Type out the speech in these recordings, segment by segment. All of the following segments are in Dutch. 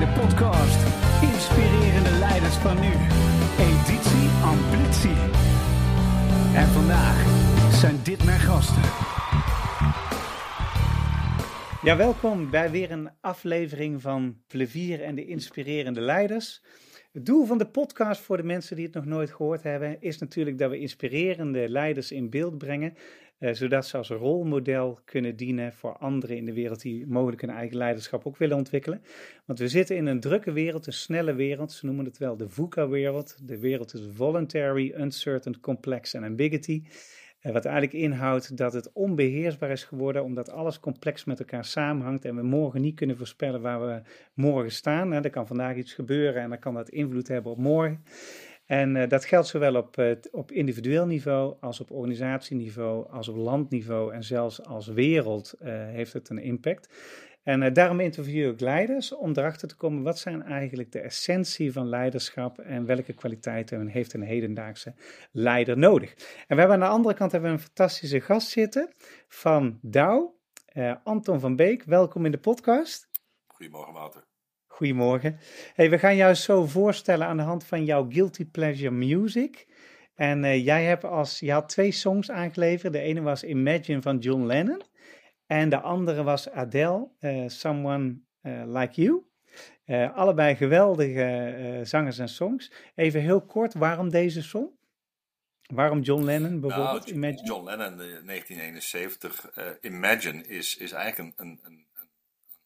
de podcast Inspirerende Leiders van Nu, editie Ambitie. En vandaag zijn dit mijn gasten. Ja, welkom bij weer een aflevering van Plevier en de Inspirerende Leiders. Het doel van de podcast voor de mensen die het nog nooit gehoord hebben, is natuurlijk dat we inspirerende leiders in beeld brengen, eh, zodat ze als rolmodel kunnen dienen voor anderen in de wereld die mogelijk hun eigen leiderschap ook willen ontwikkelen. Want we zitten in een drukke wereld, een snelle wereld, ze noemen het wel de VUCA-wereld. De wereld is voluntary, uncertain, complex en ambiguity. Eh, wat eigenlijk inhoudt dat het onbeheersbaar is geworden, omdat alles complex met elkaar samenhangt en we morgen niet kunnen voorspellen waar we morgen staan. Er kan vandaag iets gebeuren en dan kan dat invloed hebben op morgen. En uh, dat geldt zowel op, op individueel niveau als op organisatieniveau, als op landniveau en zelfs als wereld uh, heeft het een impact. En uh, daarom interview ik leiders om erachter te komen wat zijn eigenlijk de essentie van leiderschap en welke kwaliteiten heeft een hedendaagse leider nodig. En we hebben aan de andere kant hebben we een fantastische gast zitten van Douw, Anton van Beek. Welkom in de podcast. Goedemorgen Wouter. Goedemorgen. Hey, we gaan jou zo voorstellen aan de hand van jouw Guilty Pleasure Music. En uh, jij hebt als, je had twee songs aangeleverd. De ene was Imagine van John Lennon. En de andere was Adele, uh, Someone uh, Like You. Allebei geweldige zangers en songs. Even heel kort, waarom deze song? Waarom John Lennon bijvoorbeeld? Nou? John Lennon, 1971. Imagine is, is eigenlijk een, een,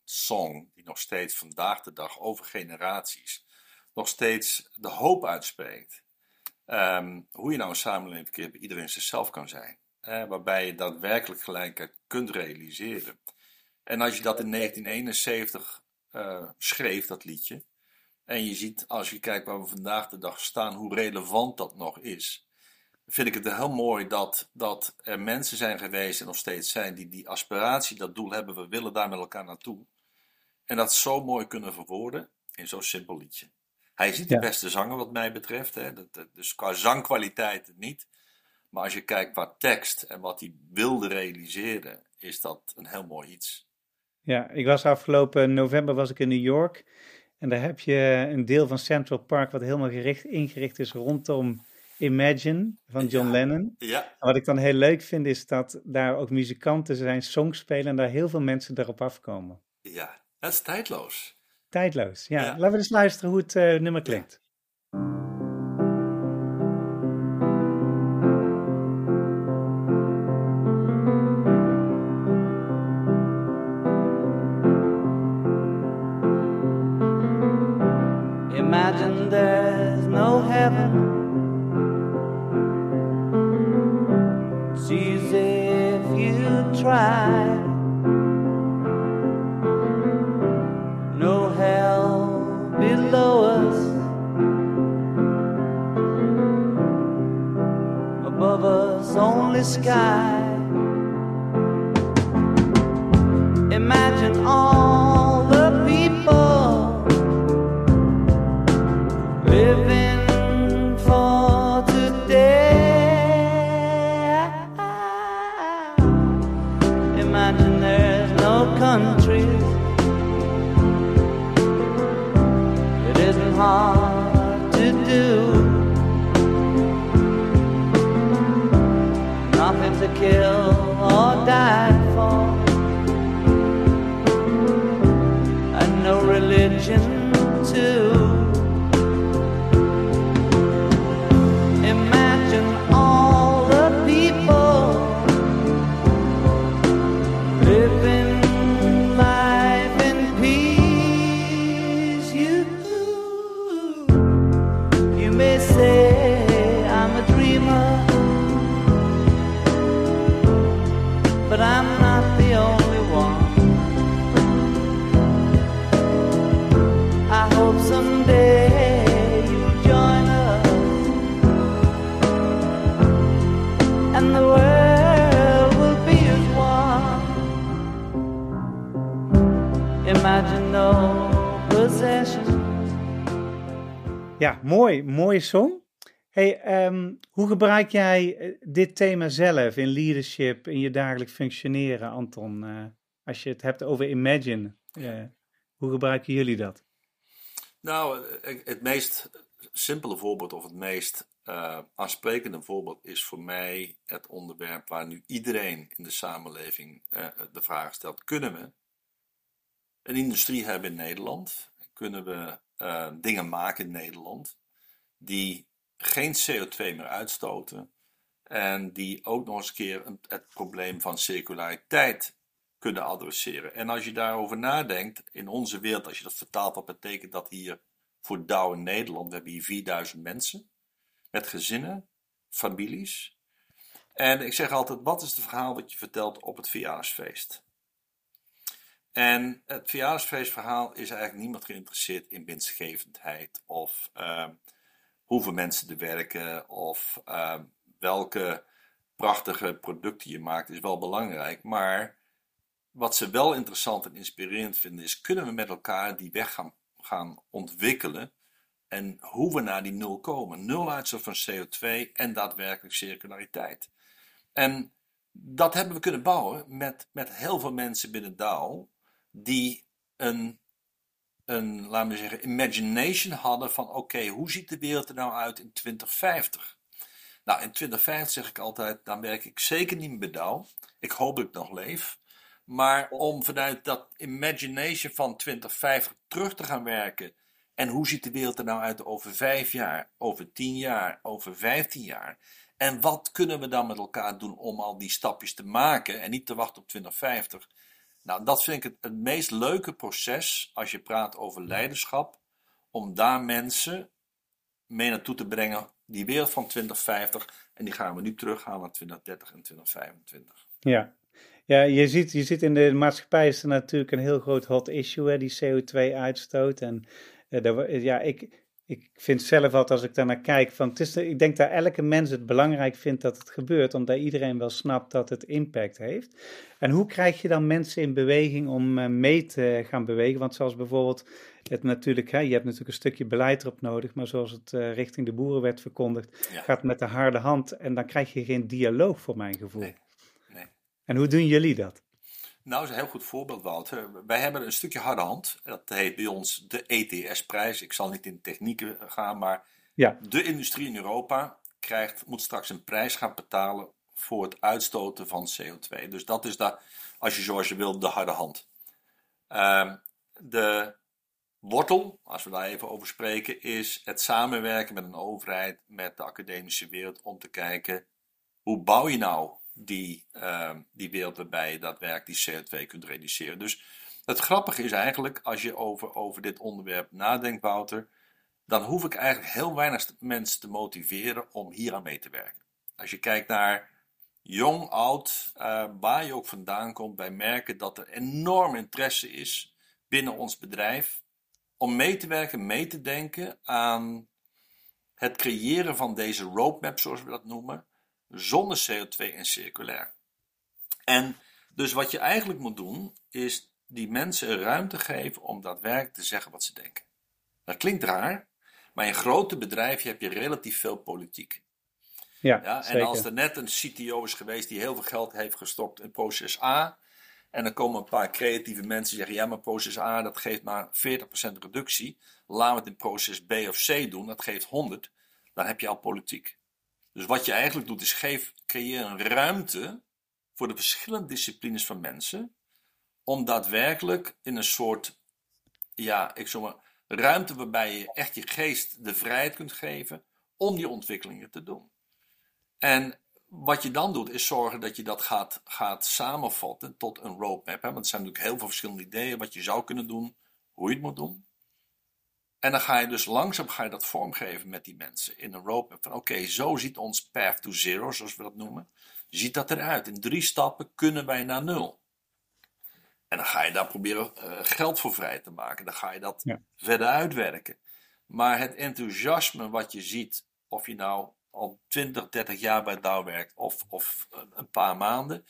song die nog steeds vandaag de dag over generaties nog steeds de hoop uitspreekt. Um, hoe je nou een samenleving keer iedereen zichzelf kan zijn eh, waarbij je daadwerkelijk gelijkheid kunt realiseren. En als je dat in 1971 uh, schreef, dat liedje, en je ziet als je kijkt waar we vandaag de dag staan, hoe relevant dat nog is, vind ik het heel mooi dat, dat er mensen zijn geweest en nog steeds zijn die die aspiratie, dat doel hebben, we willen daar met elkaar naartoe. En dat zo mooi kunnen verwoorden in zo'n simpel liedje. Hij is niet de beste zanger wat mij betreft, hè. Dat, dus qua zangkwaliteit niet. Maar als je kijkt qua tekst en wat hij wilde realiseren, is dat een heel mooi iets. Ja, ik was afgelopen november was ik in New York. En daar heb je een deel van Central Park wat helemaal gericht, ingericht is rondom Imagine van John ja, Lennon. Ja. En wat ik dan heel leuk vind is dat daar ook muzikanten zijn, songs spelen en daar heel veel mensen erop afkomen. Ja, dat is tijdloos. Tijdloos, ja. ja. Laten we eens luisteren hoe het uh, nummer klinkt. Sky. Hey, um, hoe gebruik jij eh, dit thema zelf in leadership, in je dagelijks functioneren, Anton? Uh, als je het hebt over Imagine, uh, hoe gebruiken jullie dat? Nou, eh, het meest simpele voorbeeld of het meest uh, aansprekende voorbeeld is voor mij het onderwerp waar nu iedereen in de samenleving de vraag stelt: kunnen we een industrie hebben in Nederland? Kunnen we dingen maken in Nederland die geen CO2 meer uitstoten en die ook nog eens een keer het probleem van circulariteit kunnen adresseren? En als je daarover nadenkt, in onze wereld, als je dat vertaalt, wat betekent dat hier voor Dow in Nederland? We hebben hier 4000 mensen met gezinnen, families. En ik zeg altijd, wat is het verhaal dat je vertelt op het verjaarsfeest? En het verjaardagsfeestverhaal is eigenlijk niemand geïnteresseerd in winstgevendheid of uh, hoeveel mensen er werken of uh, welke prachtige producten je maakt is wel belangrijk. Maar wat ze wel interessant en inspirerend vinden is, kunnen we met elkaar die weg gaan, gaan ontwikkelen en hoe we naar die nul komen. Nul uitstoot van CO2 en daadwerkelijk circulariteit. En dat hebben we kunnen bouwen met, met heel veel mensen binnen DAO die een, een, laten we zeggen, imagination hadden van oké, hoe ziet de wereld er nou uit in 2050? Nou, in 2050 zeg ik altijd, dan werk ik zeker niet meer Dow. Ik hoop dat ik nog leef. Maar om vanuit dat imagination van 2050 terug te gaan werken. En hoe ziet de wereld er nou uit over vijf jaar, over tien jaar, over vijftien jaar? En wat kunnen we dan met elkaar doen om al die stapjes te maken en niet te wachten op 2050? Nou, dat vind ik het, het meest leuke proces als je praat over leiderschap, om daar mensen mee naartoe te brengen, die wereld van 2050, en die gaan we nu terughalen naar 2030 en 2025. Ja, ja je, ziet, je ziet in de maatschappij is er natuurlijk een heel groot hot issue, hè, die CO2-uitstoot. En uh, ja, ik, ik vind zelf altijd als ik daar naar kijk, van het is, ik denk dat elke mens het belangrijk vindt dat het gebeurt, omdat iedereen wel snapt dat het impact heeft. En hoe krijg je dan mensen in beweging om uh, mee te gaan bewegen? Want zoals bijvoorbeeld het natuurlijk, hè, je hebt natuurlijk een stukje beleid erop nodig, maar zoals het uh, richting de boeren werd verkondigd, ja. gaat met de harde hand en dan krijg je geen dialoog voor mijn gevoel. Nee. nee. En hoe doen jullie dat? Nou, dat is een heel goed voorbeeld, Wouter. Wij hebben een stukje harde hand. Dat heet bij ons de ETS-prijs. Ik zal niet in technieken gaan, maar ja. de industrie in Europa krijgt, moet straks een prijs gaan betalen voor het uitstoten van CO2. Dus dat is daar, als je zoals je wilt, de harde hand. Uh, de wortel, als we daar even over spreken, is het samenwerken met een overheid, met de academische wereld, om te kijken hoe bouw je nou die, uh, die wereld waarbij je daadwerkelijk die CO2 kunt reduceren. Dus het grappige is eigenlijk, als je over, over dit onderwerp nadenkt, Wouter, dan hoef ik eigenlijk heel weinig mensen te motiveren om hier aan mee te werken. Als je kijkt naar jong, oud, uh, waar je ook vandaan komt, wij merken dat er enorm interesse is binnen ons bedrijf om mee te werken, mee te denken aan het creëren van deze roadmap, zoals we dat noemen, zonder CO2 en circulair. En dus wat je eigenlijk moet doen, is die mensen ruimte geven om daadwerkelijk te zeggen wat ze denken. Dat klinkt raar, maar in grote bedrijven heb je relatief veel politiek. Ja, ja en als er net een CTO is geweest die heel veel geld heeft gestopt in proces A, en dan komen een paar creatieve mensen die zeggen: ja, maar proces A dat geeft maar 40% reductie. Laten we het in proces B of C doen, dat geeft 100. Dan heb je al politiek. Dus wat je eigenlijk doet, is geef, creëer een ruimte voor de verschillende disciplines van mensen. Om daadwerkelijk in een soort, ja, ik zeg maar, ruimte waarbij je echt je geest de vrijheid kunt geven om die ontwikkelingen te doen. En wat je dan doet, is zorgen dat je dat gaat, gaat samenvatten tot een roadmap. Hè? Want er zijn natuurlijk heel veel verschillende ideeën wat je zou kunnen doen, hoe je het moet doen. En dan ga je dus langzaam ga je dat vormgeven met die mensen in een roadmap. Van oké, zo ziet ons path to zero, zoals we dat noemen. Ziet dat eruit. In drie stappen kunnen wij naar nul. En dan ga je daar proberen uh, geld voor vrij te maken. Dan ga je dat ja. verder uitwerken. Maar het enthousiasme wat je ziet, of je nou al 20, 30 jaar bij Dow werkt of, of een paar maanden.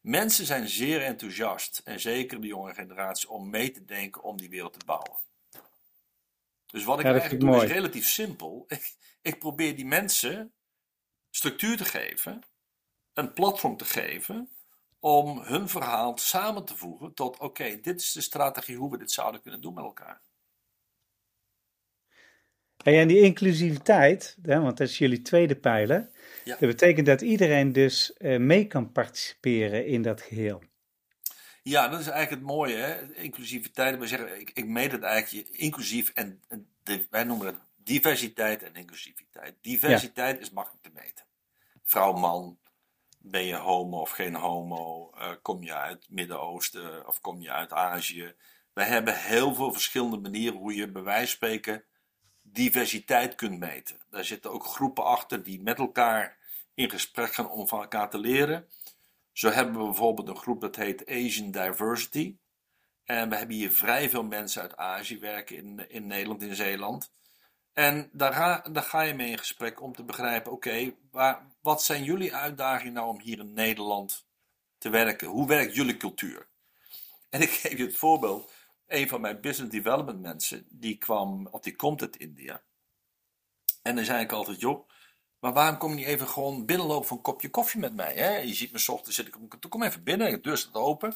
Mensen zijn zeer enthousiast, en zeker de jonge generatie, om mee te denken om die wereld te bouwen. Dus wat ik ja, eigenlijk doe is relatief simpel. Ik, ik probeer die mensen structuur te geven, een platform te geven, om hun verhaal samen te voegen tot: oké, dit is de strategie hoe we dit zouden kunnen doen met elkaar. Hey, en die inclusiviteit, hè, want dat is jullie tweede pijler, Ja. dat betekent dat iedereen dus eh, mee kan participeren in dat geheel. Ja, dat is eigenlijk het mooie, hè? inclusiviteit. We zeggen, ik, ik meet het eigenlijk inclusief en, en de- wij noemen het diversiteit en inclusiviteit. Diversiteit is makkelijk te meten. Vrouw, man, ben je homo of geen homo, Eh, kom je uit het Midden-Oosten of kom je uit Azië. We hebben heel veel verschillende manieren hoe je bij wijze van spreken diversiteit kunt meten. Daar zitten ook groepen achter die met elkaar in gesprek gaan om van elkaar te leren. Zo hebben we bijvoorbeeld een groep dat heet Asian Diversity. En we hebben hier vrij veel mensen uit Azië werken in, in Nederland, in Zeeland. En daar ga, daar ga je mee in gesprek om te begrijpen: oké, wat zijn jullie uitdagingen nou om hier in Nederland te werken? Hoe werkt jullie cultuur? En ik geef je het voorbeeld: een van mijn business development mensen, die kwam, of die komt uit India. En dan zei ik altijd: joh, maar waarom kom je niet even gewoon binnenlopen voor een kopje koffie met mij? Hè? Je ziet me 's ochtends zit ik op mijn kantoor, kom even binnen, de deur staat open.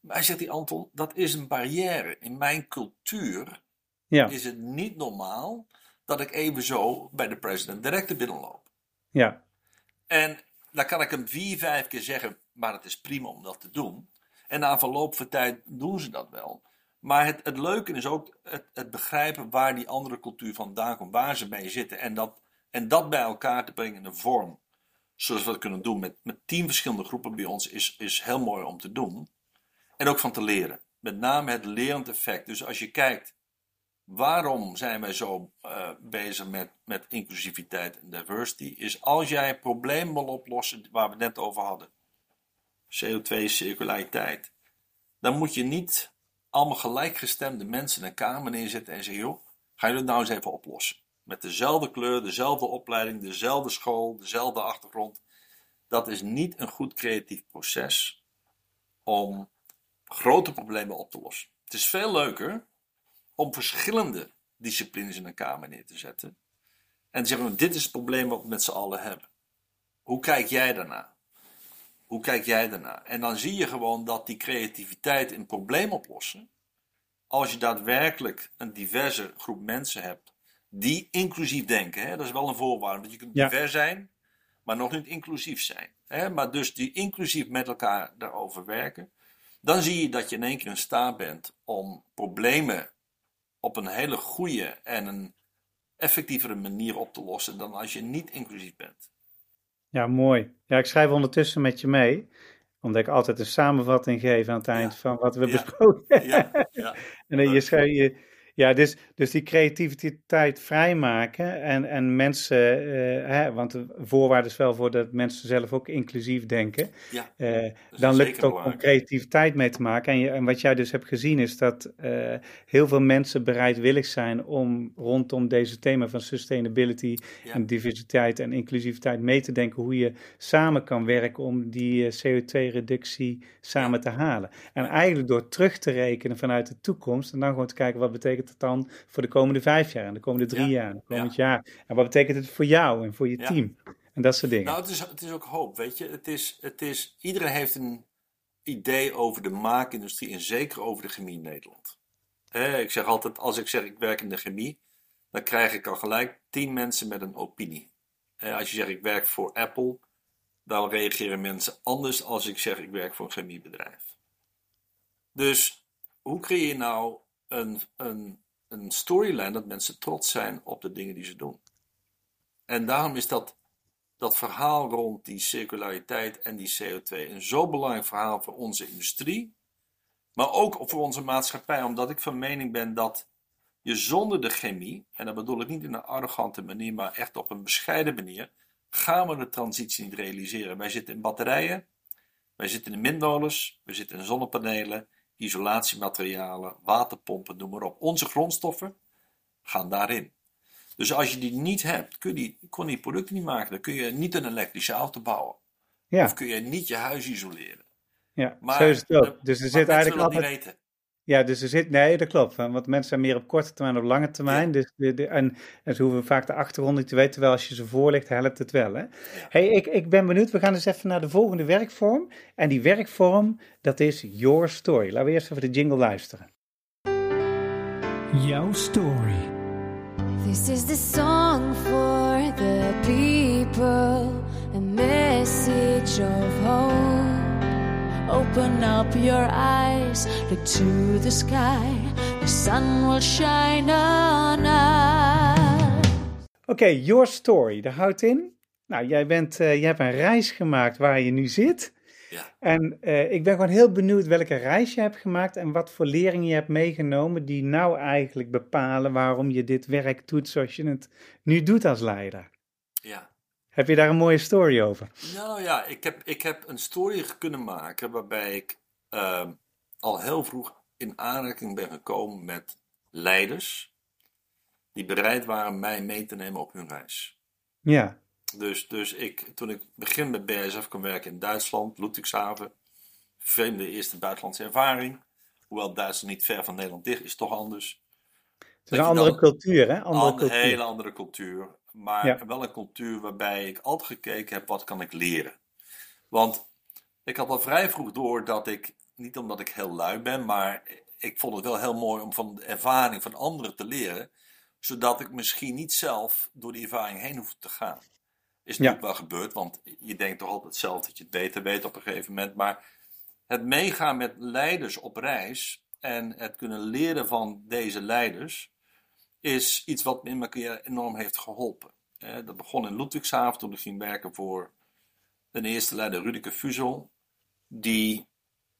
Maar hij zegt die Anton, dat is een barrière. In mijn cultuur Ja, is het niet normaal dat ik even zo bij de president director binnenloop. ja, En dan kan ik hem vier, vijf keer zeggen, maar het is prima om dat te doen. En na verloop van tijd doen ze dat wel. Maar het, het leuke is ook het, het begrijpen waar die andere cultuur vandaan komt, waar ze mee zitten. En dat, en dat bij elkaar te brengen in een vorm. Zoals we dat kunnen doen met, met tien verschillende groepen bij ons, is, is heel mooi om te doen. En ook van te leren. Met name het lerend effect. Dus als je kijkt, waarom zijn wij zo eh, bezig met, met inclusiviteit en diversity? Is als jij een probleem wil oplossen, waar we het net over hadden. CO2, circulariteit. Dan moet je niet allemaal gelijkgestemde mensen in een kamer neerzetten en zeggen, joh, ga je het nou eens even oplossen. Met dezelfde kleur, dezelfde opleiding, dezelfde school, dezelfde achtergrond. Dat is niet een goed creatief proces om grote problemen op te lossen. Het is veel leuker om verschillende disciplines in een kamer neer te zetten. En te zeggen, dit is het probleem wat we met z'n allen hebben. Hoe kijk jij daarna? Hoe kijk jij daarna? En dan zie je gewoon dat die creativiteit in probleem oplossen, als je daadwerkelijk een diverse groep mensen hebt die inclusief denken, hè, dat is wel een voorwaarde, want je kunt Ja. divers zijn, maar nog niet inclusief zijn. Hè, maar dus die inclusief met elkaar daarover werken, dan zie je dat je in één keer in staat bent om problemen op een hele goede en een effectievere manier op te lossen dan als je niet inclusief bent. ja, mooi. Ja, ik schrijf ondertussen met je mee, omdat ik altijd een samenvatting geef aan het eind Ja. van wat we Ja. besproken Ja, ja. En je schrijf je, ja, dus, dus die creativiteit vrijmaken en, en mensen, eh, hè, want de voorwaarde is wel voor dat mensen zelf ook inclusief denken. ja. Eh, dan lukt het ook om creativiteit mee te maken. En, je, en wat jij dus hebt gezien is dat eh, heel veel mensen bereidwillig zijn om rondom deze thema van sustainability Ja. en diversiteit en inclusiviteit mee te denken hoe je samen kan werken om die eh, CO2-reductie samen te halen. En eigenlijk door terug te rekenen vanuit de toekomst en dan gewoon te kijken wat betekent het dan voor de komende vijf jaar en de komende drie Ja. jaar en komend jaar. En wat betekent het voor jou en voor je Ja. team en dat soort dingen. Nou, het is, het is ook hoop, weet je. Het is, het is, iedereen heeft een idee over de maakindustrie en zeker over de chemie in Nederland. Ik zeg altijd, als ik zeg ik werk in de chemie, dan krijg ik al gelijk tien mensen met een opinie. Als je zegt ik werk voor Apple, dan reageren mensen anders als ik zeg ik werk voor een chemiebedrijf. Dus hoe creëer je nou een, storyline dat mensen trots zijn op de dingen die ze doen? En daarom is dat dat verhaal rond die circulariteit en die CO2 een zo belangrijk verhaal voor onze industrie, maar ook voor onze maatschappij, omdat ik van mening ben dat je zonder de chemie, en dat bedoel ik niet in een arrogante manier, maar echt op een bescheiden manier, gaan we de transitie niet realiseren. Wij zitten in batterijen, wij zitten in windmolens, we zitten in zonnepanelen, isolatiematerialen, waterpompen, noem maar op. Onze grondstoffen gaan daarin. Dus als je die niet hebt, kun je die, kon die producten niet maken. Dan kun je niet een elektrische auto bouwen. Ja. Of kun je niet je huis isoleren. Ja, Maar, zo is het ook. Dus er zit eigenlijk altijd. niet weten. Ja, dus er zit. Nee, dat klopt. Want mensen zijn meer op korte termijn, op lange termijn. Dus de, de, en, en ze hoeven vaak de achtergrond niet te weten. Terwijl als je ze voorlegt, helpt het wel. Hè? Hey, ik, ik ben benieuwd. We gaan eens even naar de volgende werkvorm. En die werkvorm, dat is Your Story. Laten we eerst even de jingle luisteren. Jouw story. This is the song for the people, a message of hope. Open up your eyes, look to the sky, the sun will shine on us. Oké, your story, daar houdt in. Nou, jij, bent, eh, jij hebt een reis gemaakt waar je nu zit. Ja. En eh, ik ben gewoon heel benieuwd welke reis je hebt gemaakt en wat voor leringen je hebt meegenomen die nou eigenlijk bepalen waarom je dit werk doet zoals je het nu doet als leider. ja. Heb je daar een mooie story over? Nou ja, ik heb, ik heb een story kunnen maken waarbij ik ehm, al heel vroeg in aanraking ben gekomen met leiders die bereid waren mij mee te nemen op hun reis. Ja, Dus, dus ik, toen ik begin met BASF kon werken in Duitsland, Ludwigshaven, vreemde eerste buitenlandse ervaring. Hoewel Duitsland niet ver van Nederland ligt, is toch anders. het is een andere dan- cultuur, hè? Andere Een cultuur. hele andere cultuur. Maar Ja. wel een cultuur waarbij ik altijd gekeken heb, wat kan ik leren? Want ik had al vrij vroeg door dat ik, niet omdat ik heel lui ben, maar ik vond het wel heel mooi om van de ervaring van anderen te leren. Zodat ik misschien niet zelf door die ervaring heen hoef te gaan. Is Ja. natuurlijk wel gebeurd, want je denkt toch altijd zelf dat je het beter weet op een gegeven moment. Maar het meegaan met leiders op reis en het kunnen leren van deze leiders is iets wat me in mijn carrière enorm heeft geholpen. Eh, dat begon in Ludwigshaven toen ik ging werken voor de eerste leider Rudike Fuzel, die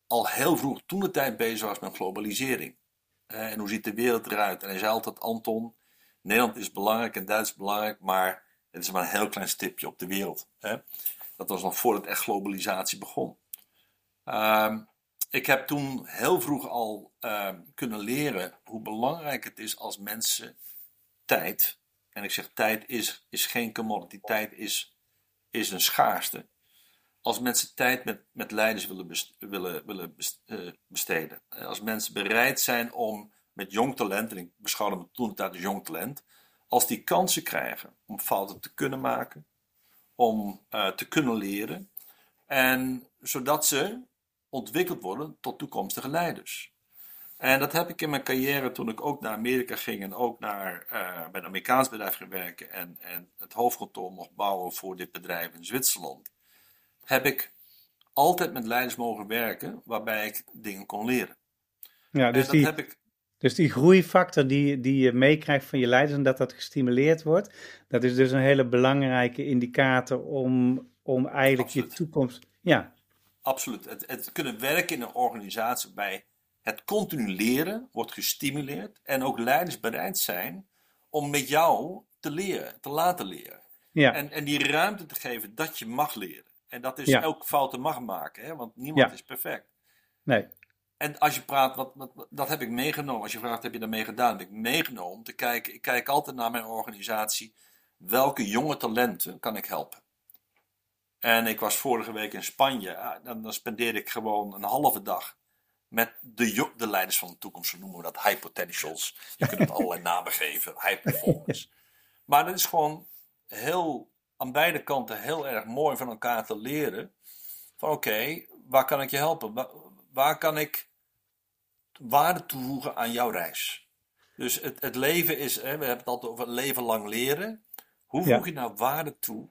al heel vroeg toen de tijd bezig was met globalisering. Eh, en hoe ziet de wereld eruit? En hij zei altijd, Anton, Nederland is belangrijk en Duits belangrijk, maar het is maar een heel klein stipje op de wereld. Dat was nog voordat echt globalisatie begon. Ehm, ik heb toen heel vroeg al ehm, kunnen leren hoe belangrijk het is als mensen tijd, en ik zeg tijd is, is geen commodity, tijd is, is een schaarste. Als mensen tijd met, met leiders willen, willen, willen eh, besteden. Eh, Als mensen bereid zijn om met jong talent, en ik beschouwde me toen tijd als jong talent, als die kansen krijgen om fouten te kunnen maken, om eh, te kunnen leren, en zodat ze ontwikkeld worden tot toekomstige leiders. En dat heb ik in mijn carrière toen ik ook naar Amerika ging en ook naar, eh, bij een Amerikaans bedrijf ging werken en, en het hoofdkantoor mocht bouwen voor dit bedrijf in Zwitserland. Heb ik altijd met leiders mogen werken waarbij ik dingen kon leren. Ja, dus die, heb ik, dus die groeifactor die, die je meekrijgt van je leiders en dat dat gestimuleerd wordt, dat is dus een hele belangrijke indicator om, om eigenlijk je toekomst. Ja, absoluut. Het, het kunnen werken in een organisatie waarbij het continu leren wordt gestimuleerd en ook leiders bereid zijn om met jou te leren, te laten leren. ja, En, en die ruimte te geven dat je mag leren. En dat is Ja. elk fouten mag maken, hè? want niemand Ja. is perfect. nee, En als je praat, wat, wat, wat- dat heb ik meegenomen. Als je vraagt, heb je daarmee gedaan? heb ik meegenomen om te kijken. Ik kijk altijd naar mijn organisatie. Welke jonge talenten kan ik helpen? En ik was vorige week in Spanje. Ah, Dan, dan spendeerde ik gewoon een halve dag met de, de leiders van de toekomst. Zo noemen we dat high potentials. Je kunt het allerlei namen geven. High performance. Maar dat is gewoon heel, aan beide kanten heel erg mooi van elkaar te leren. Van oké, waar kan ik je helpen? Waar, waar kan ik waarde toevoegen aan jouw reis? Dus het, het leven is, hè, we hebben het altijd over leven lang leren. Hoe Ja. voeg je nou waarde toe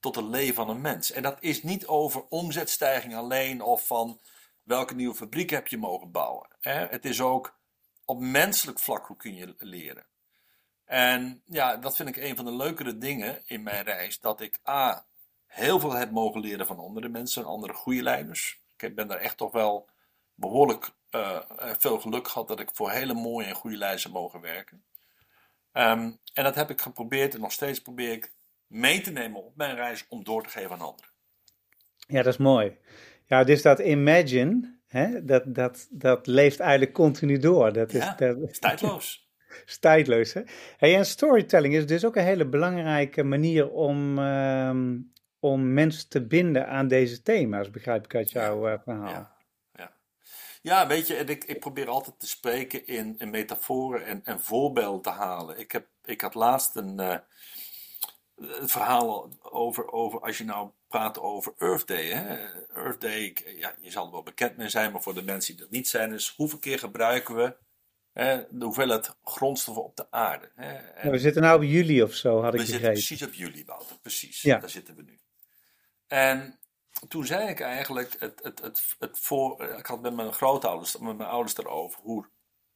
tot het leven van een mens? En dat is niet over omzetstijging alleen of van welke nieuwe fabriek heb je mogen bouwen. Hè? Het is ook op menselijk vlak hoe kun je leren. En ja, dat vind ik een van de leukere dingen in mijn reis. Dat ik A, heel veel heb mogen leren van andere mensen, andere goede leiders. Ik ben daar echt toch wel behoorlijk eh, eh, veel geluk gehad dat ik voor hele mooie en goede leiders heb mogen werken. Ehm, en dat heb ik geprobeerd en nog steeds probeer ik mee te nemen op mijn reis om door te geven aan anderen. ja, dat is mooi. Ja, dus dat imagine, hè, dat, dat, dat leeft eigenlijk continu door. Dat is, Ja, dat, is tijdloos. is tijdloos. Hè? Hey, en storytelling is dus ook een hele belangrijke manier om, ehm, om mensen te binden aan deze thema's, begrijp ik uit jouw eh, verhaal. Ja, ja. ja, weet je, en ik, ik probeer altijd te spreken in, in metaforen en, en voorbeelden te halen. Ik, heb, ik had laatst een, eh, een verhaal over, over, als je nou praat over Earth Day. Hè? Earth Day, ja, je zal er wel bekend mee zijn, maar voor de mensen die dat niet zijn, is hoeveel keer gebruiken we Hè, de hoeveelheid grondstoffen op de aarde. Hè. En we zitten nou op juli of zo, had ik we zitten precies op juli, Wouter. Precies, Ja. daar zitten we nu. En toen zei ik eigenlijk, het, het, het, het voor, ik had met mijn grootouders, met mijn ouders erover, hoe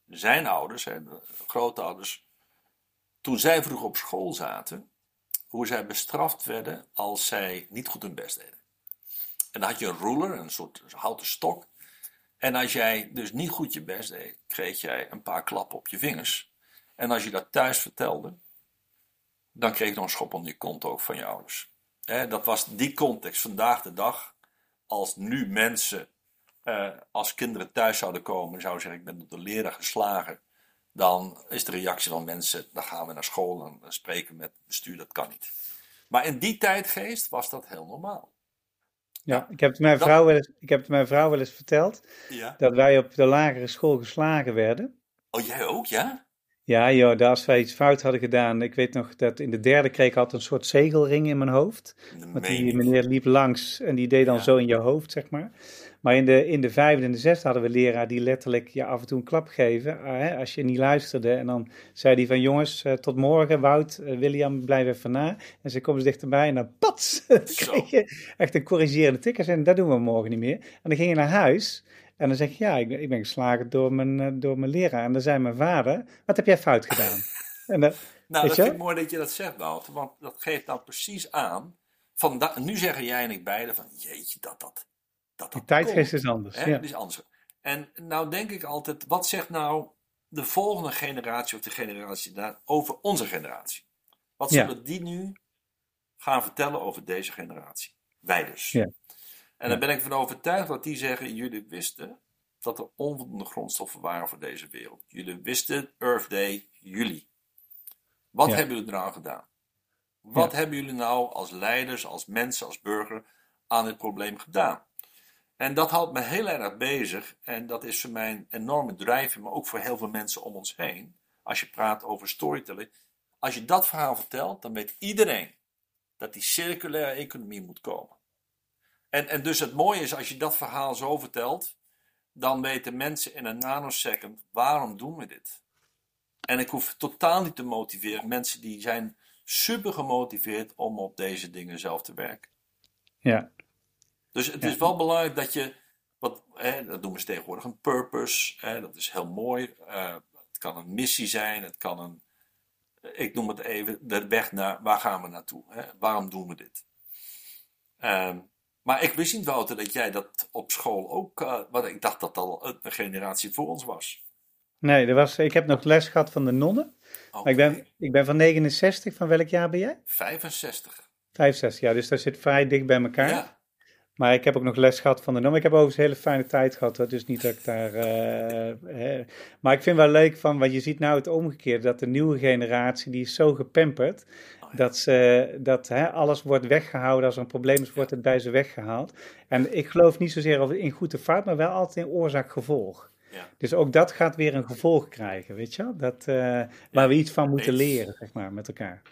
zijn ouders, hè, de grootouders, toen zij vroeg op school zaten, hoe zij bestraft werden als zij niet goed hun best deden. En dan had je een ruler, een soort houten stok. En als jij dus niet goed je best deed, kreeg jij een paar klappen op je vingers. En als je dat thuis vertelde, dan kreeg je nog een schop onder je kont ook van je ouders. Dat was die context vandaag de dag. Als nu mensen, eh, als kinderen thuis zouden komen, zouden zeggen: Ik ben door de leraar geslagen. Dan is de reactie van mensen: Dan gaan we naar school en spreken met het bestuur. Dat kan niet. Maar in die tijdgeest was dat heel normaal. Ja, ik heb, het mijn Dat- vrouw wel eens, ik heb het mijn vrouw wel eens verteld, Ja. dat wij op de lagere school geslagen werden. Oh, jij ook, ja? Ja, joh, dat als wij iets fout hadden gedaan. Ik weet nog dat in de derde kreeg ik altijd een soort zegelring in mijn hoofd. Want die meneer liep langs en die deed dan Ja. zo in je hoofd, zeg maar. Maar in de, in de vijfde en de zesde hadden we leraar die letterlijk je af en toe een klap geven. ah, hè, als je niet luisterde. En dan zei hij van jongens, eh, tot morgen. Wout, eh, William, blijf even na. En ze komen ze dichterbij en dan pats. kreeg je echt een corrigerende tik. En dat doen we morgen niet meer. En dan ging je naar huis. En dan zeg je, ja, ik ben, ik ben geslagen door mijn, eh, door mijn leraar. En dan zei mijn vader, wat heb jij fout gedaan? en dan, Nou, dat vind ik mooi dat je dat zegt, Wouter. Want dat geeft dan precies aan. Van da- nu zeggen jij en ik beiden van, jeetje, dat dat... dat, die dat tijdgeest komt. is anders. Hè, ja. Dat is anders. En nou denk ik altijd, wat zegt nou de volgende generatie of de generatie daar over onze generatie? Wat Ja. zullen die nu gaan vertellen over deze generatie? Wij dus. Ja. En daar ben ik van overtuigd dat die zeggen, jullie wisten dat er onvoldoende grondstoffen waren voor deze wereld. Jullie wisten Earth Day, juli. Wat Ja. hebben jullie er nou gedaan? Wat hebben jullie nou als leiders, als mensen, als burger aan dit probleem gedaan? En dat houdt me heel erg bezig. En dat is voor mij een enorme drijfveer, maar ook voor heel veel mensen om ons heen. Als je praat over storytelling. Als je dat verhaal vertelt, dan weet iedereen dat die circulaire economie moet komen. En, en dus het mooie is, als je dat verhaal zo vertelt, dan weten mensen in een nanosecond, waarom doen we dit? En ik hoef totaal niet te motiveren. Mensen die zijn super gemotiveerd om op deze dingen zelf te werken. ja. Dus het Ja. is wel belangrijk dat je, wat, hè, dat noemen ze tegenwoordig een purpose, hè, dat is heel mooi. Eh, het kan een missie zijn, het kan een, ik noem het even, de weg naar, waar gaan we naartoe? Hè? Waarom doen we dit? Ehm, maar ik wist niet, Wouter, dat jij dat op school ook, eh, want ik dacht dat al een generatie voor ons was. Nee, er was, ik heb nog les gehad van de nonnen. Maar ik ben, ik ben van 69. Van welk jaar ben jij? 65. 65, ja, dus dat zit vrij dicht bij elkaar. Ja, Maar ik heb ook nog les gehad van de nonnen. Ik heb overigens een hele fijne tijd gehad, hoor. dus niet dat ik daar... eh, eh, maar ik vind wel leuk van, wat je ziet nou het omgekeerde, dat de nieuwe generatie, die is zo gepamperd. Dat, ze, dat hè, alles wordt weggehouden. Als er een probleem is, wordt het bij ze weggehaald. En ik geloof niet zozeer over in goed of fout, maar wel altijd in oorzaak-gevolg. Ja. Dus ook dat gaat weer een gevolg krijgen, weet je wel? Dat, eh, waar we iets van moeten eens. leren, zeg maar, met elkaar.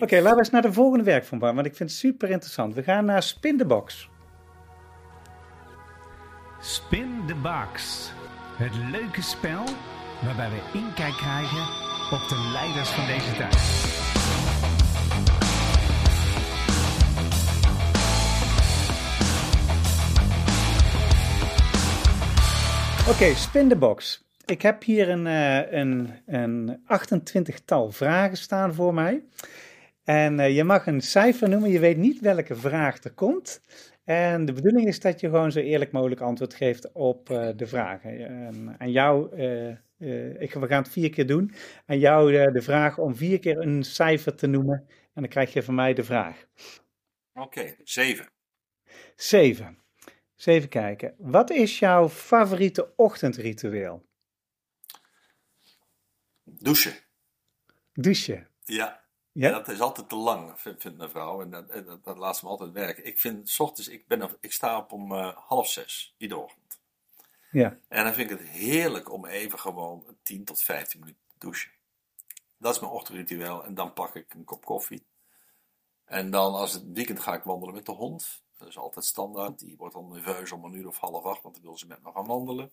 Oké, laten we eens naar de volgende werkvorm, want ik vind het super interessant. We gaan naar Spin the Box. Spin the Box. Het leuke spel waarbij we inkijk krijgen op de leiders van deze tijd. Oké, Spin the Box. Ik heb hier een, eh, een, een 28-tal vragen staan voor mij. En eh, je mag een cijfer noemen, je weet niet welke vraag er komt. En de bedoeling is dat je gewoon zo eerlijk mogelijk antwoord geeft op eh, de vragen. En aan jou, ik, we gaan het vier keer doen. Aan jou de vraag om vier keer een cijfer te noemen. En dan krijg je van mij de vraag. Oké, 7. Zeven. Eens even kijken. Wat is jouw favoriete ochtendritueel? Douchen. Douchen. Ja. Ja? Dat is altijd te lang, vindt, vindt mijn vrouw. En dat, dat, dat laat ze me altijd werken. Ik vind, s ochtends, ik, ben, ik sta op om eh, half zes, iedere ochtend. Ja. En dan vind ik het heerlijk om even gewoon 10 tot 15 minuten te douchen. Dat is mijn ochtendritueel. En dan pak ik een kop koffie. En dan als het weekend ga ik wandelen met de hond. Dat is altijd standaard. Die wordt dan nerveus om een uur of half acht, want dan wil ze met me gaan wandelen.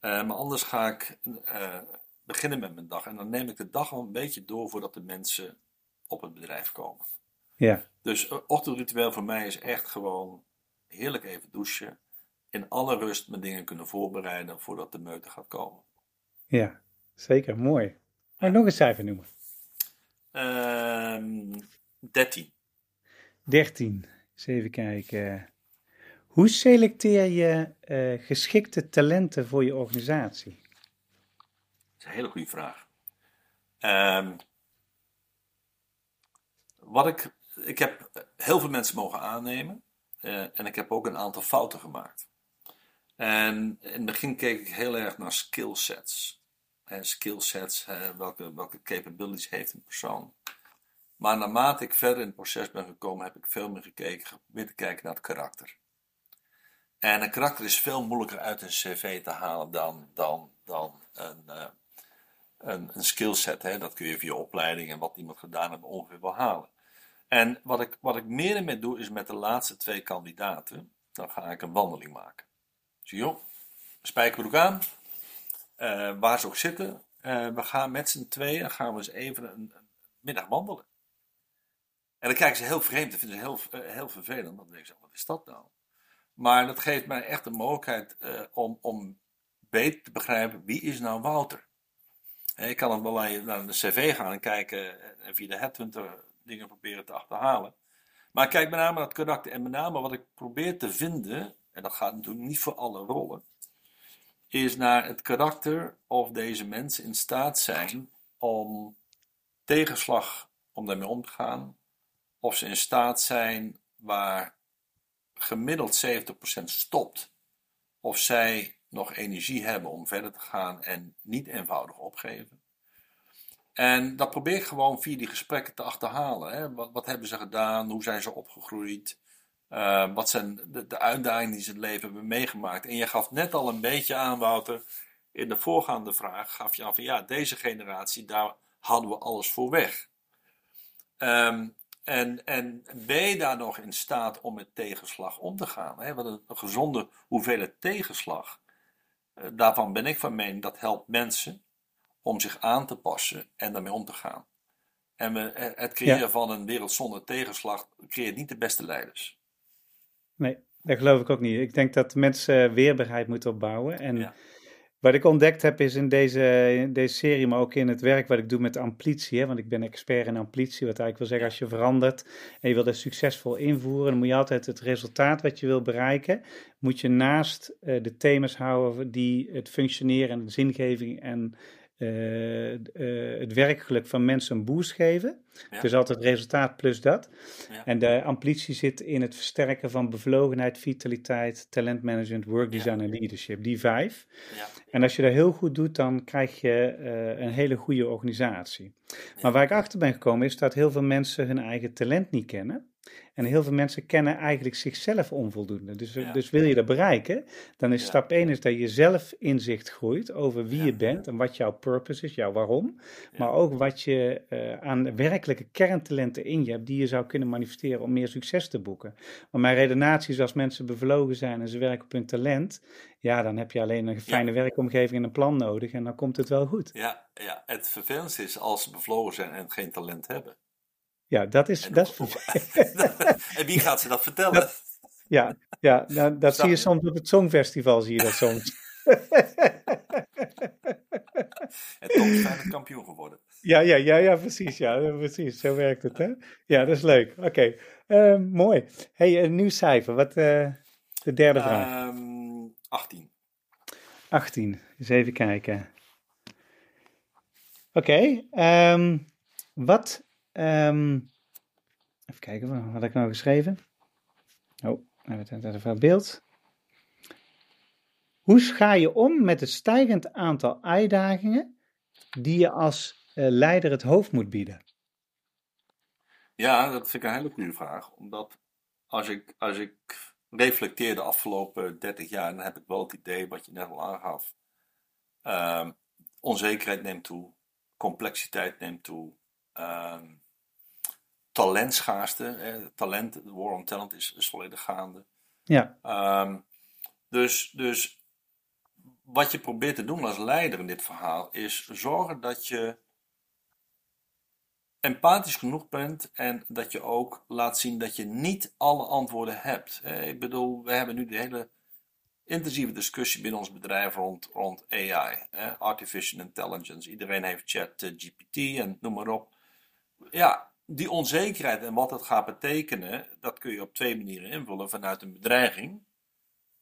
Eh, maar anders ga ik eh, beginnen met mijn dag. En dan neem ik de dag al een beetje door voordat de mensen op het bedrijf komen. Ja, Dus eh, ochtendritueel voor mij is echt gewoon heerlijk even douchen. In alle rust mijn dingen kunnen voorbereiden voordat de meute gaat komen. ja, zeker. Mooi. Ik nog een cijfer noemen? Ehm 13. 13. Eens even kijken. Hoe selecteer je eh, geschikte talenten voor je organisatie? Dat is een hele goede vraag. Ehm, wat ik, ik heb heel veel mensen mogen aannemen. eh, en ik heb ook een aantal fouten gemaakt. En in het begin keek ik heel erg naar skillsets. En skillsets, welke, welke capabilities heeft een persoon. Maar naarmate ik verder in het proces ben gekomen, heb ik veel meer gekeken, geprobeerd te kijken naar het karakter. En een karakter is veel moeilijker uit een cv te halen dan, dan, dan een, eh, een, een skillset. Hè? Dat kun je via opleiding en wat iemand gedaan heeft ongeveer wel halen. En wat ik, wat ik meer en meer doe, is met de laatste twee kandidaten, dan ga ik een wandeling maken. Zie je, spijkerbroek aan, eh, waar ze ook zitten. eh, we gaan met z'n tweeën, gaan we eens even een middag wandelen. En dan kijken ze heel vreemd, dat vinden ze heel, eh, heel vervelend. Dan denken ze, wat is dat nou? Maar dat geeft mij echt de mogelijkheid eh, om, om beter te begrijpen, wie is nou Wouter? Hè, Ik kan wel naar de cv gaan en kijken eh, en via de headhunter dingen proberen te achterhalen. Maar ik kijk met name naar het karakter en met name wat ik probeer te vinden, en dat gaat natuurlijk niet voor alle rollen, is naar het karakter of deze mensen in staat zijn om tegenslag, om daarmee om te gaan, of ze in staat zijn waar gemiddeld 70% stopt, of zij nog energie hebben om verder te gaan en niet eenvoudig opgeven. En dat probeer ik gewoon via die gesprekken te achterhalen. Hè. Wat, hebben ze gedaan? Hoe zijn ze opgegroeid? Uh, wat zijn de, de, uitdagingen die ze het leven hebben meegemaakt? En je gaf net al een beetje aan, Wouter, in de voorgaande vraag gaf je aan van ja, deze generatie, daar hadden we alles voor weg. Um, en, en ben je daar nog in staat om met tegenslag om te gaan? Hè? Want een, gezonde hoeveelheid tegenslag, uh, daarvan ben ik van mening, dat helpt mensen om zich aan te passen en daarmee om te gaan. En we, het creëren ja. van een wereld zonder tegenslag creëert niet de beste leiders. Nee, dat geloof ik ook niet. Ik denk dat mensen weerbaarheid moeten opbouwen. En ja. Wat ik ontdekt heb is in deze, in deze serie, maar ook in het werk wat ik doe met amplitie. Hè, want ik ben expert in amplitie, wat eigenlijk wil zeggen als je verandert en je wilt het succesvol invoeren, dan moet je altijd het resultaat wat je wil bereiken, moet je naast uh, de thema's houden die het functioneren en de zingeving en uh, uh, het werkgeluk van mensen een boost geven. Ja. Dus altijd resultaat plus dat. Ja. En de amplitie zit in het versterken van bevlogenheid, vitaliteit, talentmanagement, workdesign ja. en leadership. Die vijf. En als je dat heel goed doet, dan krijg je uh, een hele goede organisatie. Maar waar ik achter ben gekomen is dat heel veel mensen hun eigen talent niet kennen. En heel veel mensen kennen eigenlijk zichzelf onvoldoende. Dus, ja. dus wil je dat bereiken, dan is ja. stap 1 is dat je zelf inzicht groeit over wie ja. je bent en wat jouw purpose is, jouw waarom. Maar ook wat je uh, aan werkelijke kerntalenten in je hebt, die je zou kunnen manifesteren om meer succes te boeken. Maar mijn redenatie is als mensen bevlogen zijn en ze werken op hun talent, ja, dan heb je alleen een fijne werkomgeving en een plan nodig en dan komt het wel goed. Ja, ja. het vervelendste is als ze bevlogen zijn en geen talent hebben. Ja, dat is. En, dat is... en wie gaat ze dat vertellen? Dat, ja, ja nou, dat zie je soms op het Songfestival, zie je dat soms. en toch is hij kampioen geworden. Ja, ja, ja, ja, precies. Ja, precies. Zo werkt het, hè? Ja, dat is leuk. Oké, okay. uh, mooi. hey, een nieuw cijfer. Wat uh, de derde vraag? Um, 18. 18. Eens even kijken. Oké. Okay, um, wat Um, even kijken, wat had ik nou geschreven? Oh, even het beeld. Hoe ga je om met het stijgend aantal uitdagingen die je als uh, leider het hoofd moet bieden? Ja, dat vind ik een hele goede vraag. Omdat als ik, als ik reflecteer de afgelopen 30 jaar, dan heb ik wel het idee wat je net al aangaf. Um, onzekerheid neemt toe, complexiteit neemt toe. Um, talentschaarste. Eh, talent, de war on talent is, is volledig gaande. Ja. Um, dus, dus wat je probeert te doen als leider in dit verhaal is zorgen dat je empathisch genoeg bent en dat je ook laat zien dat je niet alle antwoorden hebt. Eh, Ik bedoel, we hebben nu de hele intensieve discussie binnen ons bedrijf rond, rond AI, eh, artificial intelligence. Iedereen heeft chat eh, GPT en noem maar op. Ja, die onzekerheid en wat dat gaat betekenen, dat kun je op twee manieren invullen. Vanuit een bedreiging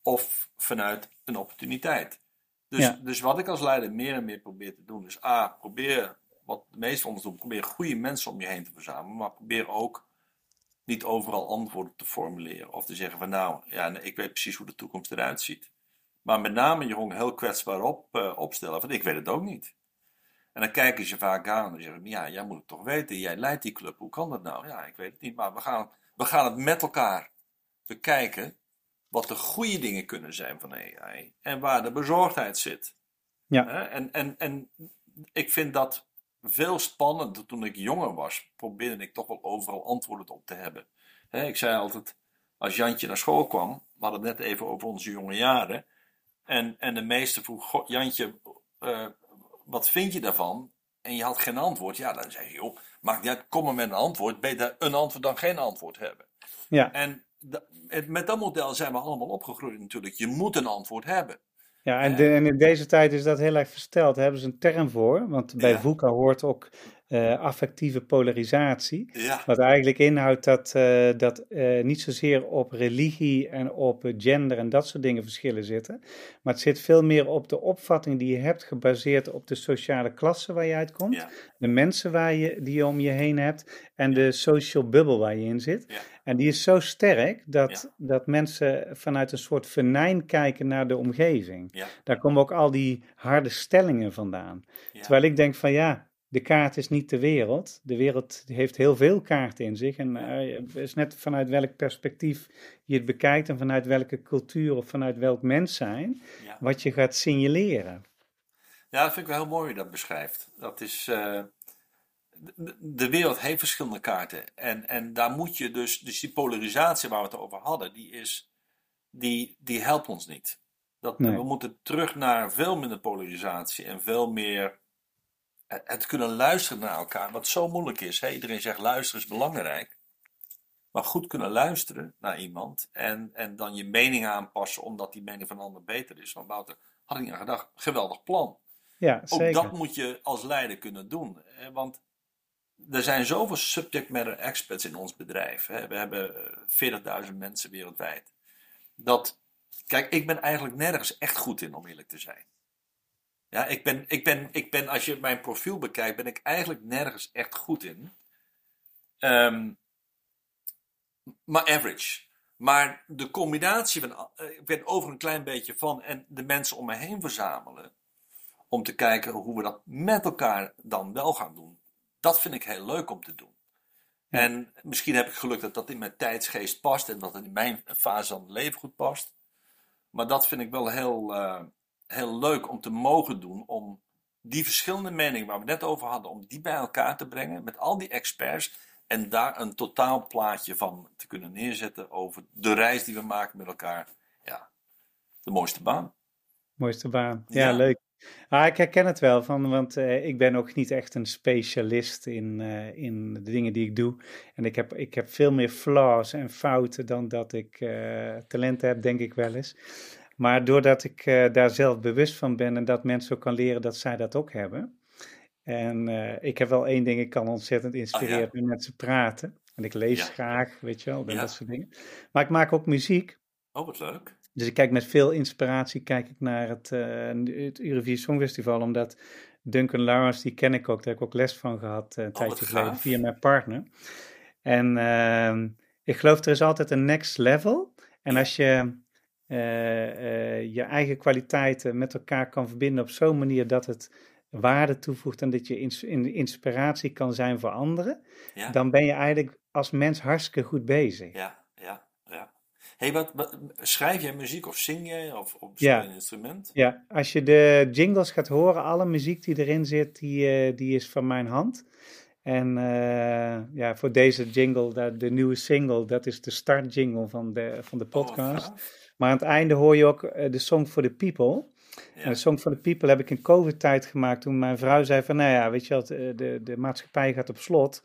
of vanuit een opportuniteit. Dus, Ja. dus wat ik als leider meer en meer probeer te doen, is A, probeer, wat de meeste van ons doen, probeer goede mensen om je heen te verzamelen, maar probeer ook niet overal antwoorden te formuleren. Of te zeggen van nou, ja, ik weet precies hoe de toekomst eruit ziet. Maar met name je gewoon heel kwetsbaar op, eh, opstellen van ik weet het ook niet. En dan kijken ze vaak aan en zeggen ja, jij moet het toch weten, jij leidt die club, hoe kan dat nou? Ja, ik weet het niet, maar we gaan, we gaan het met elkaar bekijken wat de goede dingen kunnen zijn van AI en waar de bezorgdheid zit. Ja. En, en, en ik vind dat veel spannender. Toen ik jonger was, probeerde ik toch wel overal antwoorden op te hebben. Ik zei altijd, als Jantje naar school kwam, we hadden het net even over onze jonge jaren. En, en de meester vroeg, "Goh, Jantje, eh, wat vind je daarvan? En je had geen antwoord. Ja, dan zei je, joh, maakt niet uit, kom maar met een antwoord. Beter een antwoord dan geen antwoord hebben. Ja. En met dat model zijn we allemaal opgegroeid natuurlijk. Je moet een antwoord hebben. Ja, en, de- en in deze tijd is dat heel erg versteld. Daar hebben ze een term voor. Want bij Ja. VUCA hoort ook eh, affectieve polarisatie. Ja, Wat eigenlijk inhoudt dat, eh, dat eh, niet zozeer op religie en op gender en dat soort dingen verschillen zitten. Maar het zit veel meer op de opvatting die je hebt, gebaseerd op de sociale klasse waar je uitkomt. ja, De mensen waar je, die je om je heen hebt en de social bubble waar je in zit. En die is zo sterk dat, dat mensen vanuit een soort venijn kijken naar de omgeving. Daar komen ook al die harde stellingen vandaan. Terwijl ik denk van ja, de kaart is niet de wereld. De wereld heeft heel veel kaarten in zich. En eh, het is net vanuit welk perspectief je het bekijkt en vanuit welke cultuur of vanuit welk mens zijn, Ja. wat je gaat signaleren. Ja, dat vind ik wel heel mooi hoe je dat beschrijft. Dat is. eh, de, de wereld heeft verschillende kaarten. En, en daar moet je dus. Dus die polarisatie waar we het over hadden, die, is, die, die helpt ons niet. Dat, Nee. We moeten terug naar veel minder polarisatie en veel meer. Het het kunnen luisteren naar elkaar, wat zo moeilijk is. Hè? Iedereen zegt luisteren is belangrijk. Maar goed kunnen luisteren naar iemand en, en dan je mening aanpassen omdat die mening van een ander beter is. Van Wouter, had ik niet aan gedacht, geweldig plan. Ja, Ook zeker. dat moet je als leider kunnen doen. Hè? Want er zijn zoveel subject matter experts in ons bedrijf. Hè? We hebben eh, 40.000 mensen wereldwijd. Dat, kijk, ik ben eigenlijk nergens echt goed in, om eerlijk te zijn. Ja, ik ben, ik ben, ik ben, als je mijn profiel bekijkt, ben ik eigenlijk nergens echt goed in. Ehm, maar average. Maar de combinatie van, eh, ik ben over een klein beetje van en de mensen om me heen verzamelen om te kijken hoe we dat met elkaar dan wel gaan doen. Dat vind ik heel leuk om te doen. En misschien heb ik geluk dat dat in mijn tijdsgeest past en dat het in mijn fase van het leven goed past. Maar dat vind ik wel heel, eh, heel leuk om te mogen doen. Om die verschillende meningen waar we net over hadden, om die bij elkaar te brengen met al die experts. En daar een totaalplaatje van te kunnen neerzetten over de reis die we maken met elkaar. Ja, de mooiste baan. Mooiste baan. Ja, Ja. leuk. Ah, ik herken het wel, van, want eh, ik ben ook niet echt een specialist in, eh, in de dingen die ik doe. En ik heb, ik heb veel meer flaws en fouten dan dat ik eh, talenten heb, denk ik wel eens. Maar doordat ik eh, daar zelf bewust van ben en dat mensen ook kan leren dat zij dat ook hebben. En eh, ik heb wel één ding, ik kan ontzettend inspireren Ah, ja. met mensen praten. En ik lees Ja. graag, weet je wel, Ja. dat soort dingen. Maar ik maak ook muziek. Oh, wat leuk. Dus ik kijk met veel inspiratie kijk ik naar het, het Eurovisie Songfestival, omdat Duncan Lawrence, die ken ik ook, daar heb ik ook les van gehad eh, een Oh, tijdje geleden via mijn partner. En ehm, ik geloof er is altijd een next level. En als je je eigen kwaliteiten met elkaar kan verbinden op zo'n manier dat het waarde toevoegt en dat je ins- in- inspiratie kan zijn voor anderen, Ja. dan ben je eigenlijk als mens hartstikke goed bezig. Ja, ja, ja. Hey, wat, wat, schrijf jij muziek of zing jij of, speel Ja. een instrument? Ja, als je de jingles gaat horen, alle muziek die erin zit, die, eh, die is van mijn hand. En eh, ja, voor deze jingle, de, de nieuwe single, dat is de start jingle van de, van de Oh, podcast. Maar aan het einde hoor je ook eh, de Song for the People. Ja. En de Song for the People heb ik in COVID-tijd gemaakt toen mijn vrouw zei van, nou ja, weet je wat, eh, de, de maatschappij gaat op slot.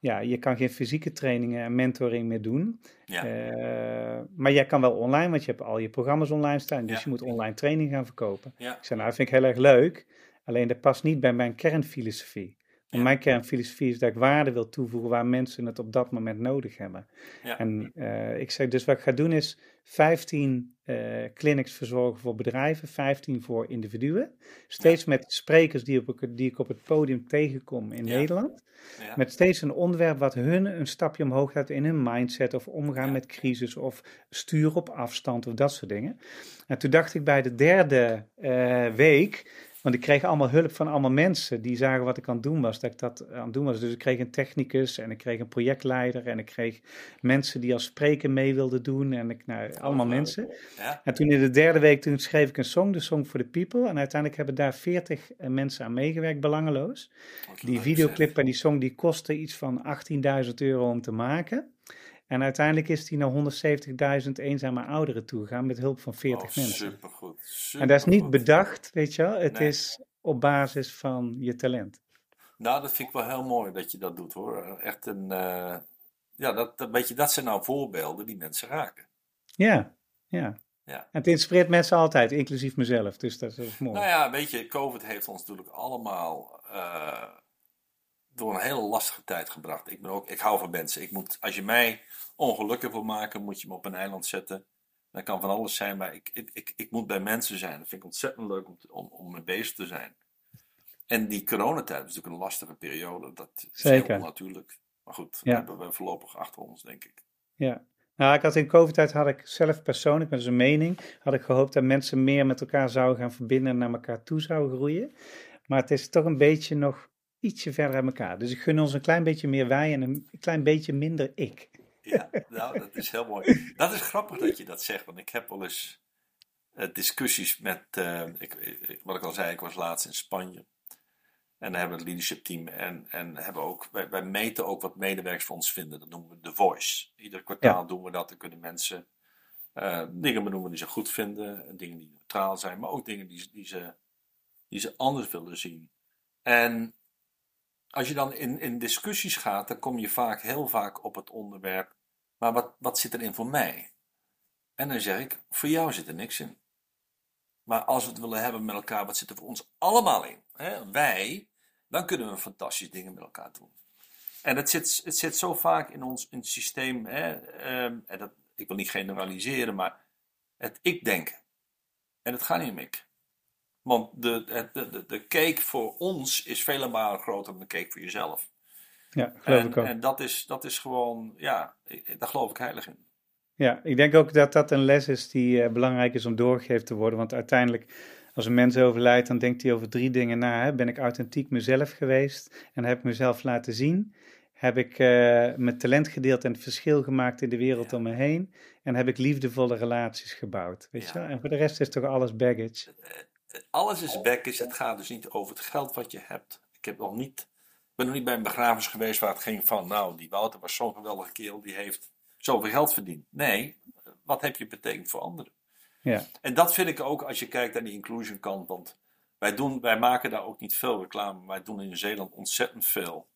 Ja, je kan geen fysieke trainingen en mentoring meer doen. Ja. Eh, maar jij kan wel online, want je hebt al je programma's online staan. Dus Ja. je moet online training gaan verkopen. Ja. Ik zei, nou, dat vind ik heel erg leuk. Alleen dat past niet bij mijn kernfilosofie. Ja. mijn kernfilosofie is dat ik waarde wil toevoegen waar mensen het op dat moment nodig hebben. Ja. En eh, ik zeg dus wat ik ga doen is 15 eh, clinics verzorgen voor bedrijven, 15 voor individuen. Steeds met sprekers die, op, die ik op het podium tegenkom in. Nederland. Met steeds een onderwerp wat hun een stapje omhoog gaat in hun mindset of omgaan met crisis of sturen op afstand of dat soort dingen. En toen dacht ik bij de derde eh, week, want ik kreeg allemaal hulp van allemaal mensen die zagen wat ik aan het doen was, dat ik dat aan het doen was. Dus ik kreeg een technicus en ik kreeg een projectleider en ik kreeg mensen die als spreker mee wilden doen en ik, nou, allemaal mensen. Ja. En toen in de derde week, toen schreef ik een song, de Song for the People. En uiteindelijk hebben daar 40 mensen aan meegewerkt, belangeloos. Die videoclip en die song die kostte iets van 18.000 euro om te maken. En uiteindelijk is die naar 170.000 eenzame ouderen toegegaan met hulp van zeg. 40 Oh, mensen. Supergoed. En dat is niet supergoed. bedacht, weet je wel. Het Nee. is op basis van je talent. Nou, dat vind ik wel heel mooi dat je dat doet hoor. Echt een. eh, ja, dat, dat, weet je, dat zijn nou voorbeelden die mensen raken. Ja, ja. Ja. En het inspireert mensen altijd, inclusief mezelf. Dus dat is mooi. Nou ja, weet je, COVID heeft ons natuurlijk allemaal eh, door een hele lastige tijd gebracht. Ik, ben ook, ik hou van mensen. Ik moet, als je mij ongelukkig wil maken, moet je me op een eiland zetten. Dat kan van alles zijn, maar ik, ik, ik, ik moet bij mensen zijn. Dat vind ik ontzettend leuk om, te- om, om mee bezig te zijn. En die coronatijd is natuurlijk een lastige periode. Dat is Zeker. heel natuurlijk. Maar goed, dat Ja. hebben we voorlopig achter ons, denk ik. Ja. Nou, ik had in COVID-tijd had ik zelf persoonlijk, met zijn mening, had ik gehoopt dat mensen meer met elkaar zouden gaan verbinden en naar elkaar toe zouden groeien. Maar het is toch een beetje nog ietsje verder uit elkaar. Dus ik gun ons een klein beetje meer wij en een klein beetje minder ik. Ja, nou, dat is heel mooi. Dat is grappig dat je dat zegt, want ik heb wel eens eh, discussies met, eh, ik, ik- wat ik al zei, ik was laatst in Spanje. En dan hebben we het leadership team en, en hebben ook, wij, wij meten ook wat medewerkers voor ons vinden. Dat noemen we The Voice. Ieder kwartaal doen we dat. Dan kunnen mensen eh, dingen benoemen die ze goed vinden, dingen die neutraal zijn, maar ook dingen die, die, ze, die ze anders willen zien. En als je dan in, in discussies gaat, dan kom je vaak heel vaak op het onderwerp maar wat, wat zit erin voor mij? En dan zeg ik, voor jou zit er niks in. Maar als we het willen hebben met elkaar, wat zit er voor ons allemaal in? Hè? Wij, dan kunnen we fantastische dingen met elkaar doen. En het zit, het zit zo vaak in ons in het systeem, hè? ehm, en dat, ik wil niet generaliseren, maar het ik-denken. En het gaat niet om ik. Want de, de, de, de cake voor ons is vele malen groter dan de cake voor jezelf. Ja, geloof En, ik ook. en dat, is, dat is gewoon, ja, daar geloof ik heilig in. Ja, ik denk ook dat dat een les is die eh, belangrijk is om doorgegeven te worden. Want uiteindelijk, als een mens overlijdt, dan denkt hij over drie dingen na. Hè. Ben ik authentiek mezelf geweest en heb ik mezelf laten zien? Heb ik eh, mijn talent gedeeld en het verschil gemaakt in de wereld Ja. om me heen? En heb ik liefdevolle relaties gebouwd? Weet Ja. je? wel? En voor de rest is toch alles baggage. Alles is baggage. Het gaat dus niet over het geld wat je hebt. Ik heb nog niet, ben nog niet bij een begrafenis geweest waar het ging van, nou, die Wouter was zo'n geweldige kerel, die heeft zoveel geld verdiend. Nee, wat heb je betekend voor anderen? Ja, En dat vind ik ook als je kijkt naar die inclusion kant, want wij, doen, wij maken daar ook niet veel reclame. Wij doen in Nieuw-Zeeland ontzettend veel.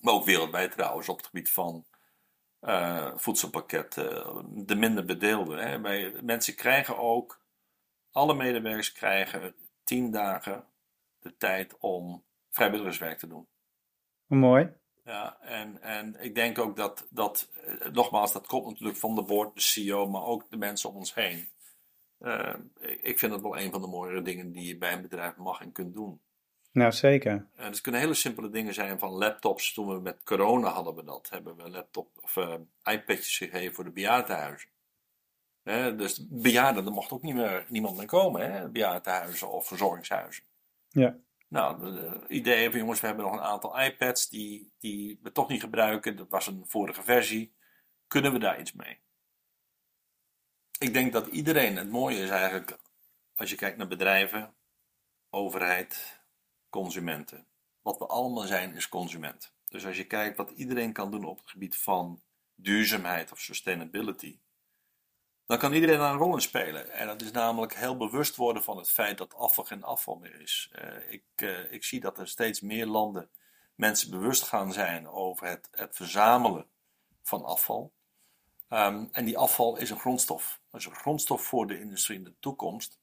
Maar ook wereldwijd trouwens op het gebied van eh, voedselpakketten, de minder bedeelden. Hè. Wij, mensen krijgen ook, alle medewerkers krijgen tien dagen de tijd om vrijwilligerswerk te doen. mooi. Ja, en, en ik denk ook dat, dat eh, nogmaals, dat komt natuurlijk van de board, de CEO, maar ook de mensen om ons heen. Eh, ik vind het wel een van de mooiere dingen die je bij een bedrijf mag en kunt doen. Nou, zeker. En het kunnen hele simpele dingen zijn van laptops. Toen we met corona hadden we dat. Hebben we laptop of eh, iPadjes gegeven voor de bejaardenhuizen. Hè, dus bejaarden, er mocht ook niet meer, niemand meer komen. Hè, bejaardenhuizen of verzorgingshuizen. Ja. Nou, het idee van jongens, we hebben nog een aantal iPads die, die we toch niet gebruiken. Dat was een vorige versie. Kunnen we daar iets mee? Ik denk dat iedereen, het mooie is eigenlijk, als je kijkt naar bedrijven, overheid, consumenten. Wat we allemaal zijn is consument. Dus als je kijkt wat iedereen kan doen op het gebied van duurzaamheid of sustainability, dan kan iedereen daar een rol in spelen. En dat is namelijk heel bewust worden van het feit dat afval geen afval meer is. Uh, ik, uh, ik zie dat er steeds meer landen mensen bewust gaan zijn over het, het verzamelen van afval. Um, en die afval is een grondstof. Dat is een grondstof voor de industrie in de toekomst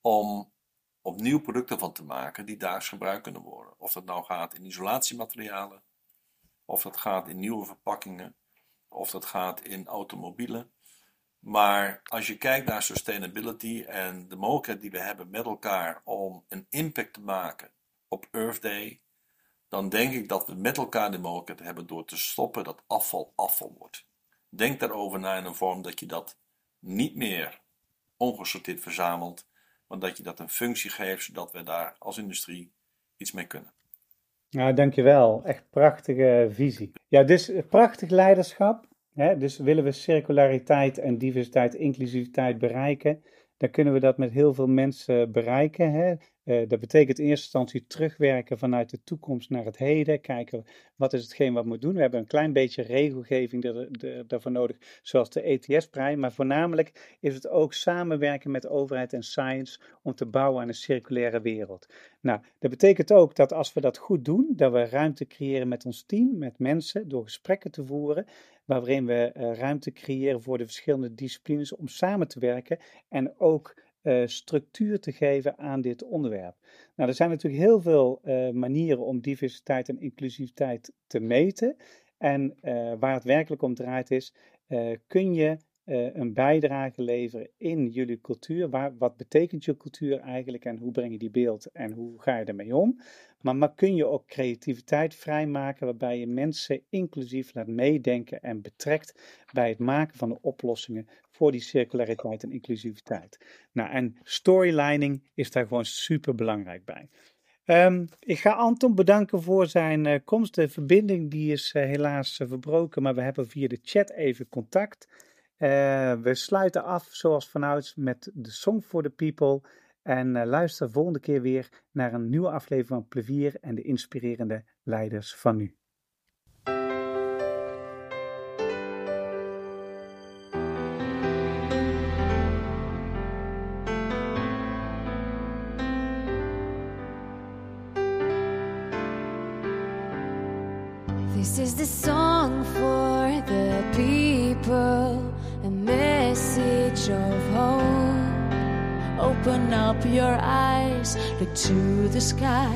om opnieuw producten van te maken die daags gebruikt kunnen worden. Of dat nou gaat in isolatiematerialen, of dat gaat in nieuwe verpakkingen, of dat gaat in automobielen. Maar als je kijkt naar sustainability en de mogelijkheid die we hebben met elkaar om een impact te maken op Earth Day, dan denk ik dat we met elkaar de mogelijkheid hebben door te stoppen dat afval afval wordt. Denk daarover na in een vorm dat je dat niet meer ongesorteerd verzamelt, maar dat je dat een functie geeft, zodat we daar als industrie iets mee kunnen. Ja, dankjewel. Echt prachtige visie. Ja, dus prachtig leiderschap. Hè? Dus willen we circulariteit en diversiteit, inclusiviteit bereiken, dan kunnen we dat met heel veel mensen bereiken. Hè? Uh, dat betekent in eerste instantie terugwerken vanuit de toekomst naar het heden. Kijken wat is hetgeen wat we moeten doen. We hebben een klein beetje regelgeving daarvoor nodig, zoals de ETS-prijs. Maar voornamelijk is het ook samenwerken met overheid en science om te bouwen aan een circulaire wereld. Nou, dat betekent ook dat als we dat goed doen, dat we ruimte creëren met ons team, met mensen, door gesprekken te voeren waarin we uh, ruimte creëren voor de verschillende disciplines om samen te werken en ook uh, structuur te geven aan dit onderwerp. Nou, er zijn natuurlijk heel veel uh, manieren om diversiteit en inclusiviteit te meten. En waar het werkelijk om draait is, kun je uh, een bijdrage leveren in jullie cultuur. Waar, wat betekent je cultuur eigenlijk en hoe breng je die beeld en hoe ga je ermee om? Maar, maar kun je ook creativiteit vrijmaken waarbij je mensen inclusief laat meedenken en betrekt bij het maken van de oplossingen voor die circulariteit en inclusiviteit. Nou, en storylining is daar gewoon super belangrijk bij. Um, ik ga Anton bedanken voor zijn uh, komst. De verbinding die is uh, helaas verbroken, maar we hebben via de chat even contact. We sluiten af zoals vanouds met de Song for the People. En uh, luister volgende keer weer naar een nieuwe aflevering van Plevier en de inspirerende leiders van nu. Your eyes, look to the sky,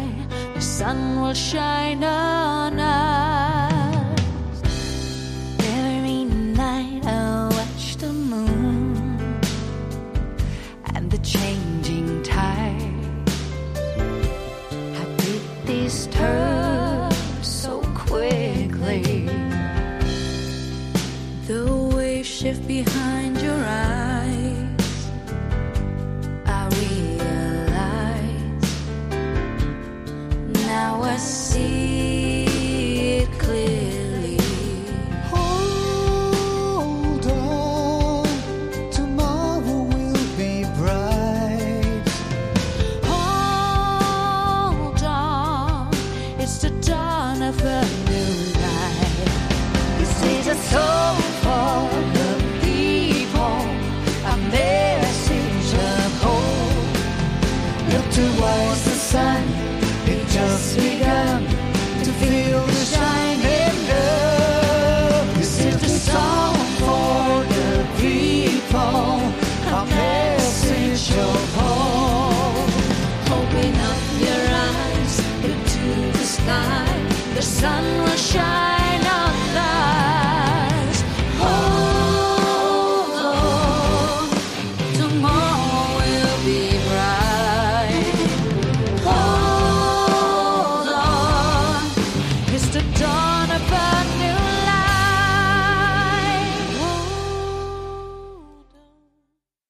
the sun will shine on us.